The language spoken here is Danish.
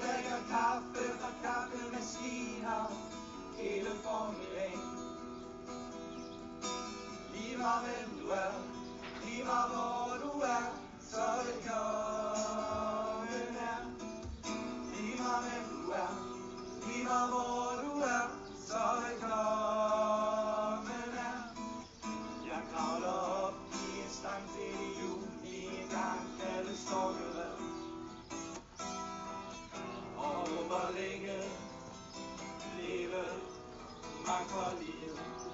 drikker kaffe fra kaffemaskiner hele formiddagen. Lige meget hvem du er, Schmetterlinge, lebe, mag verlieren.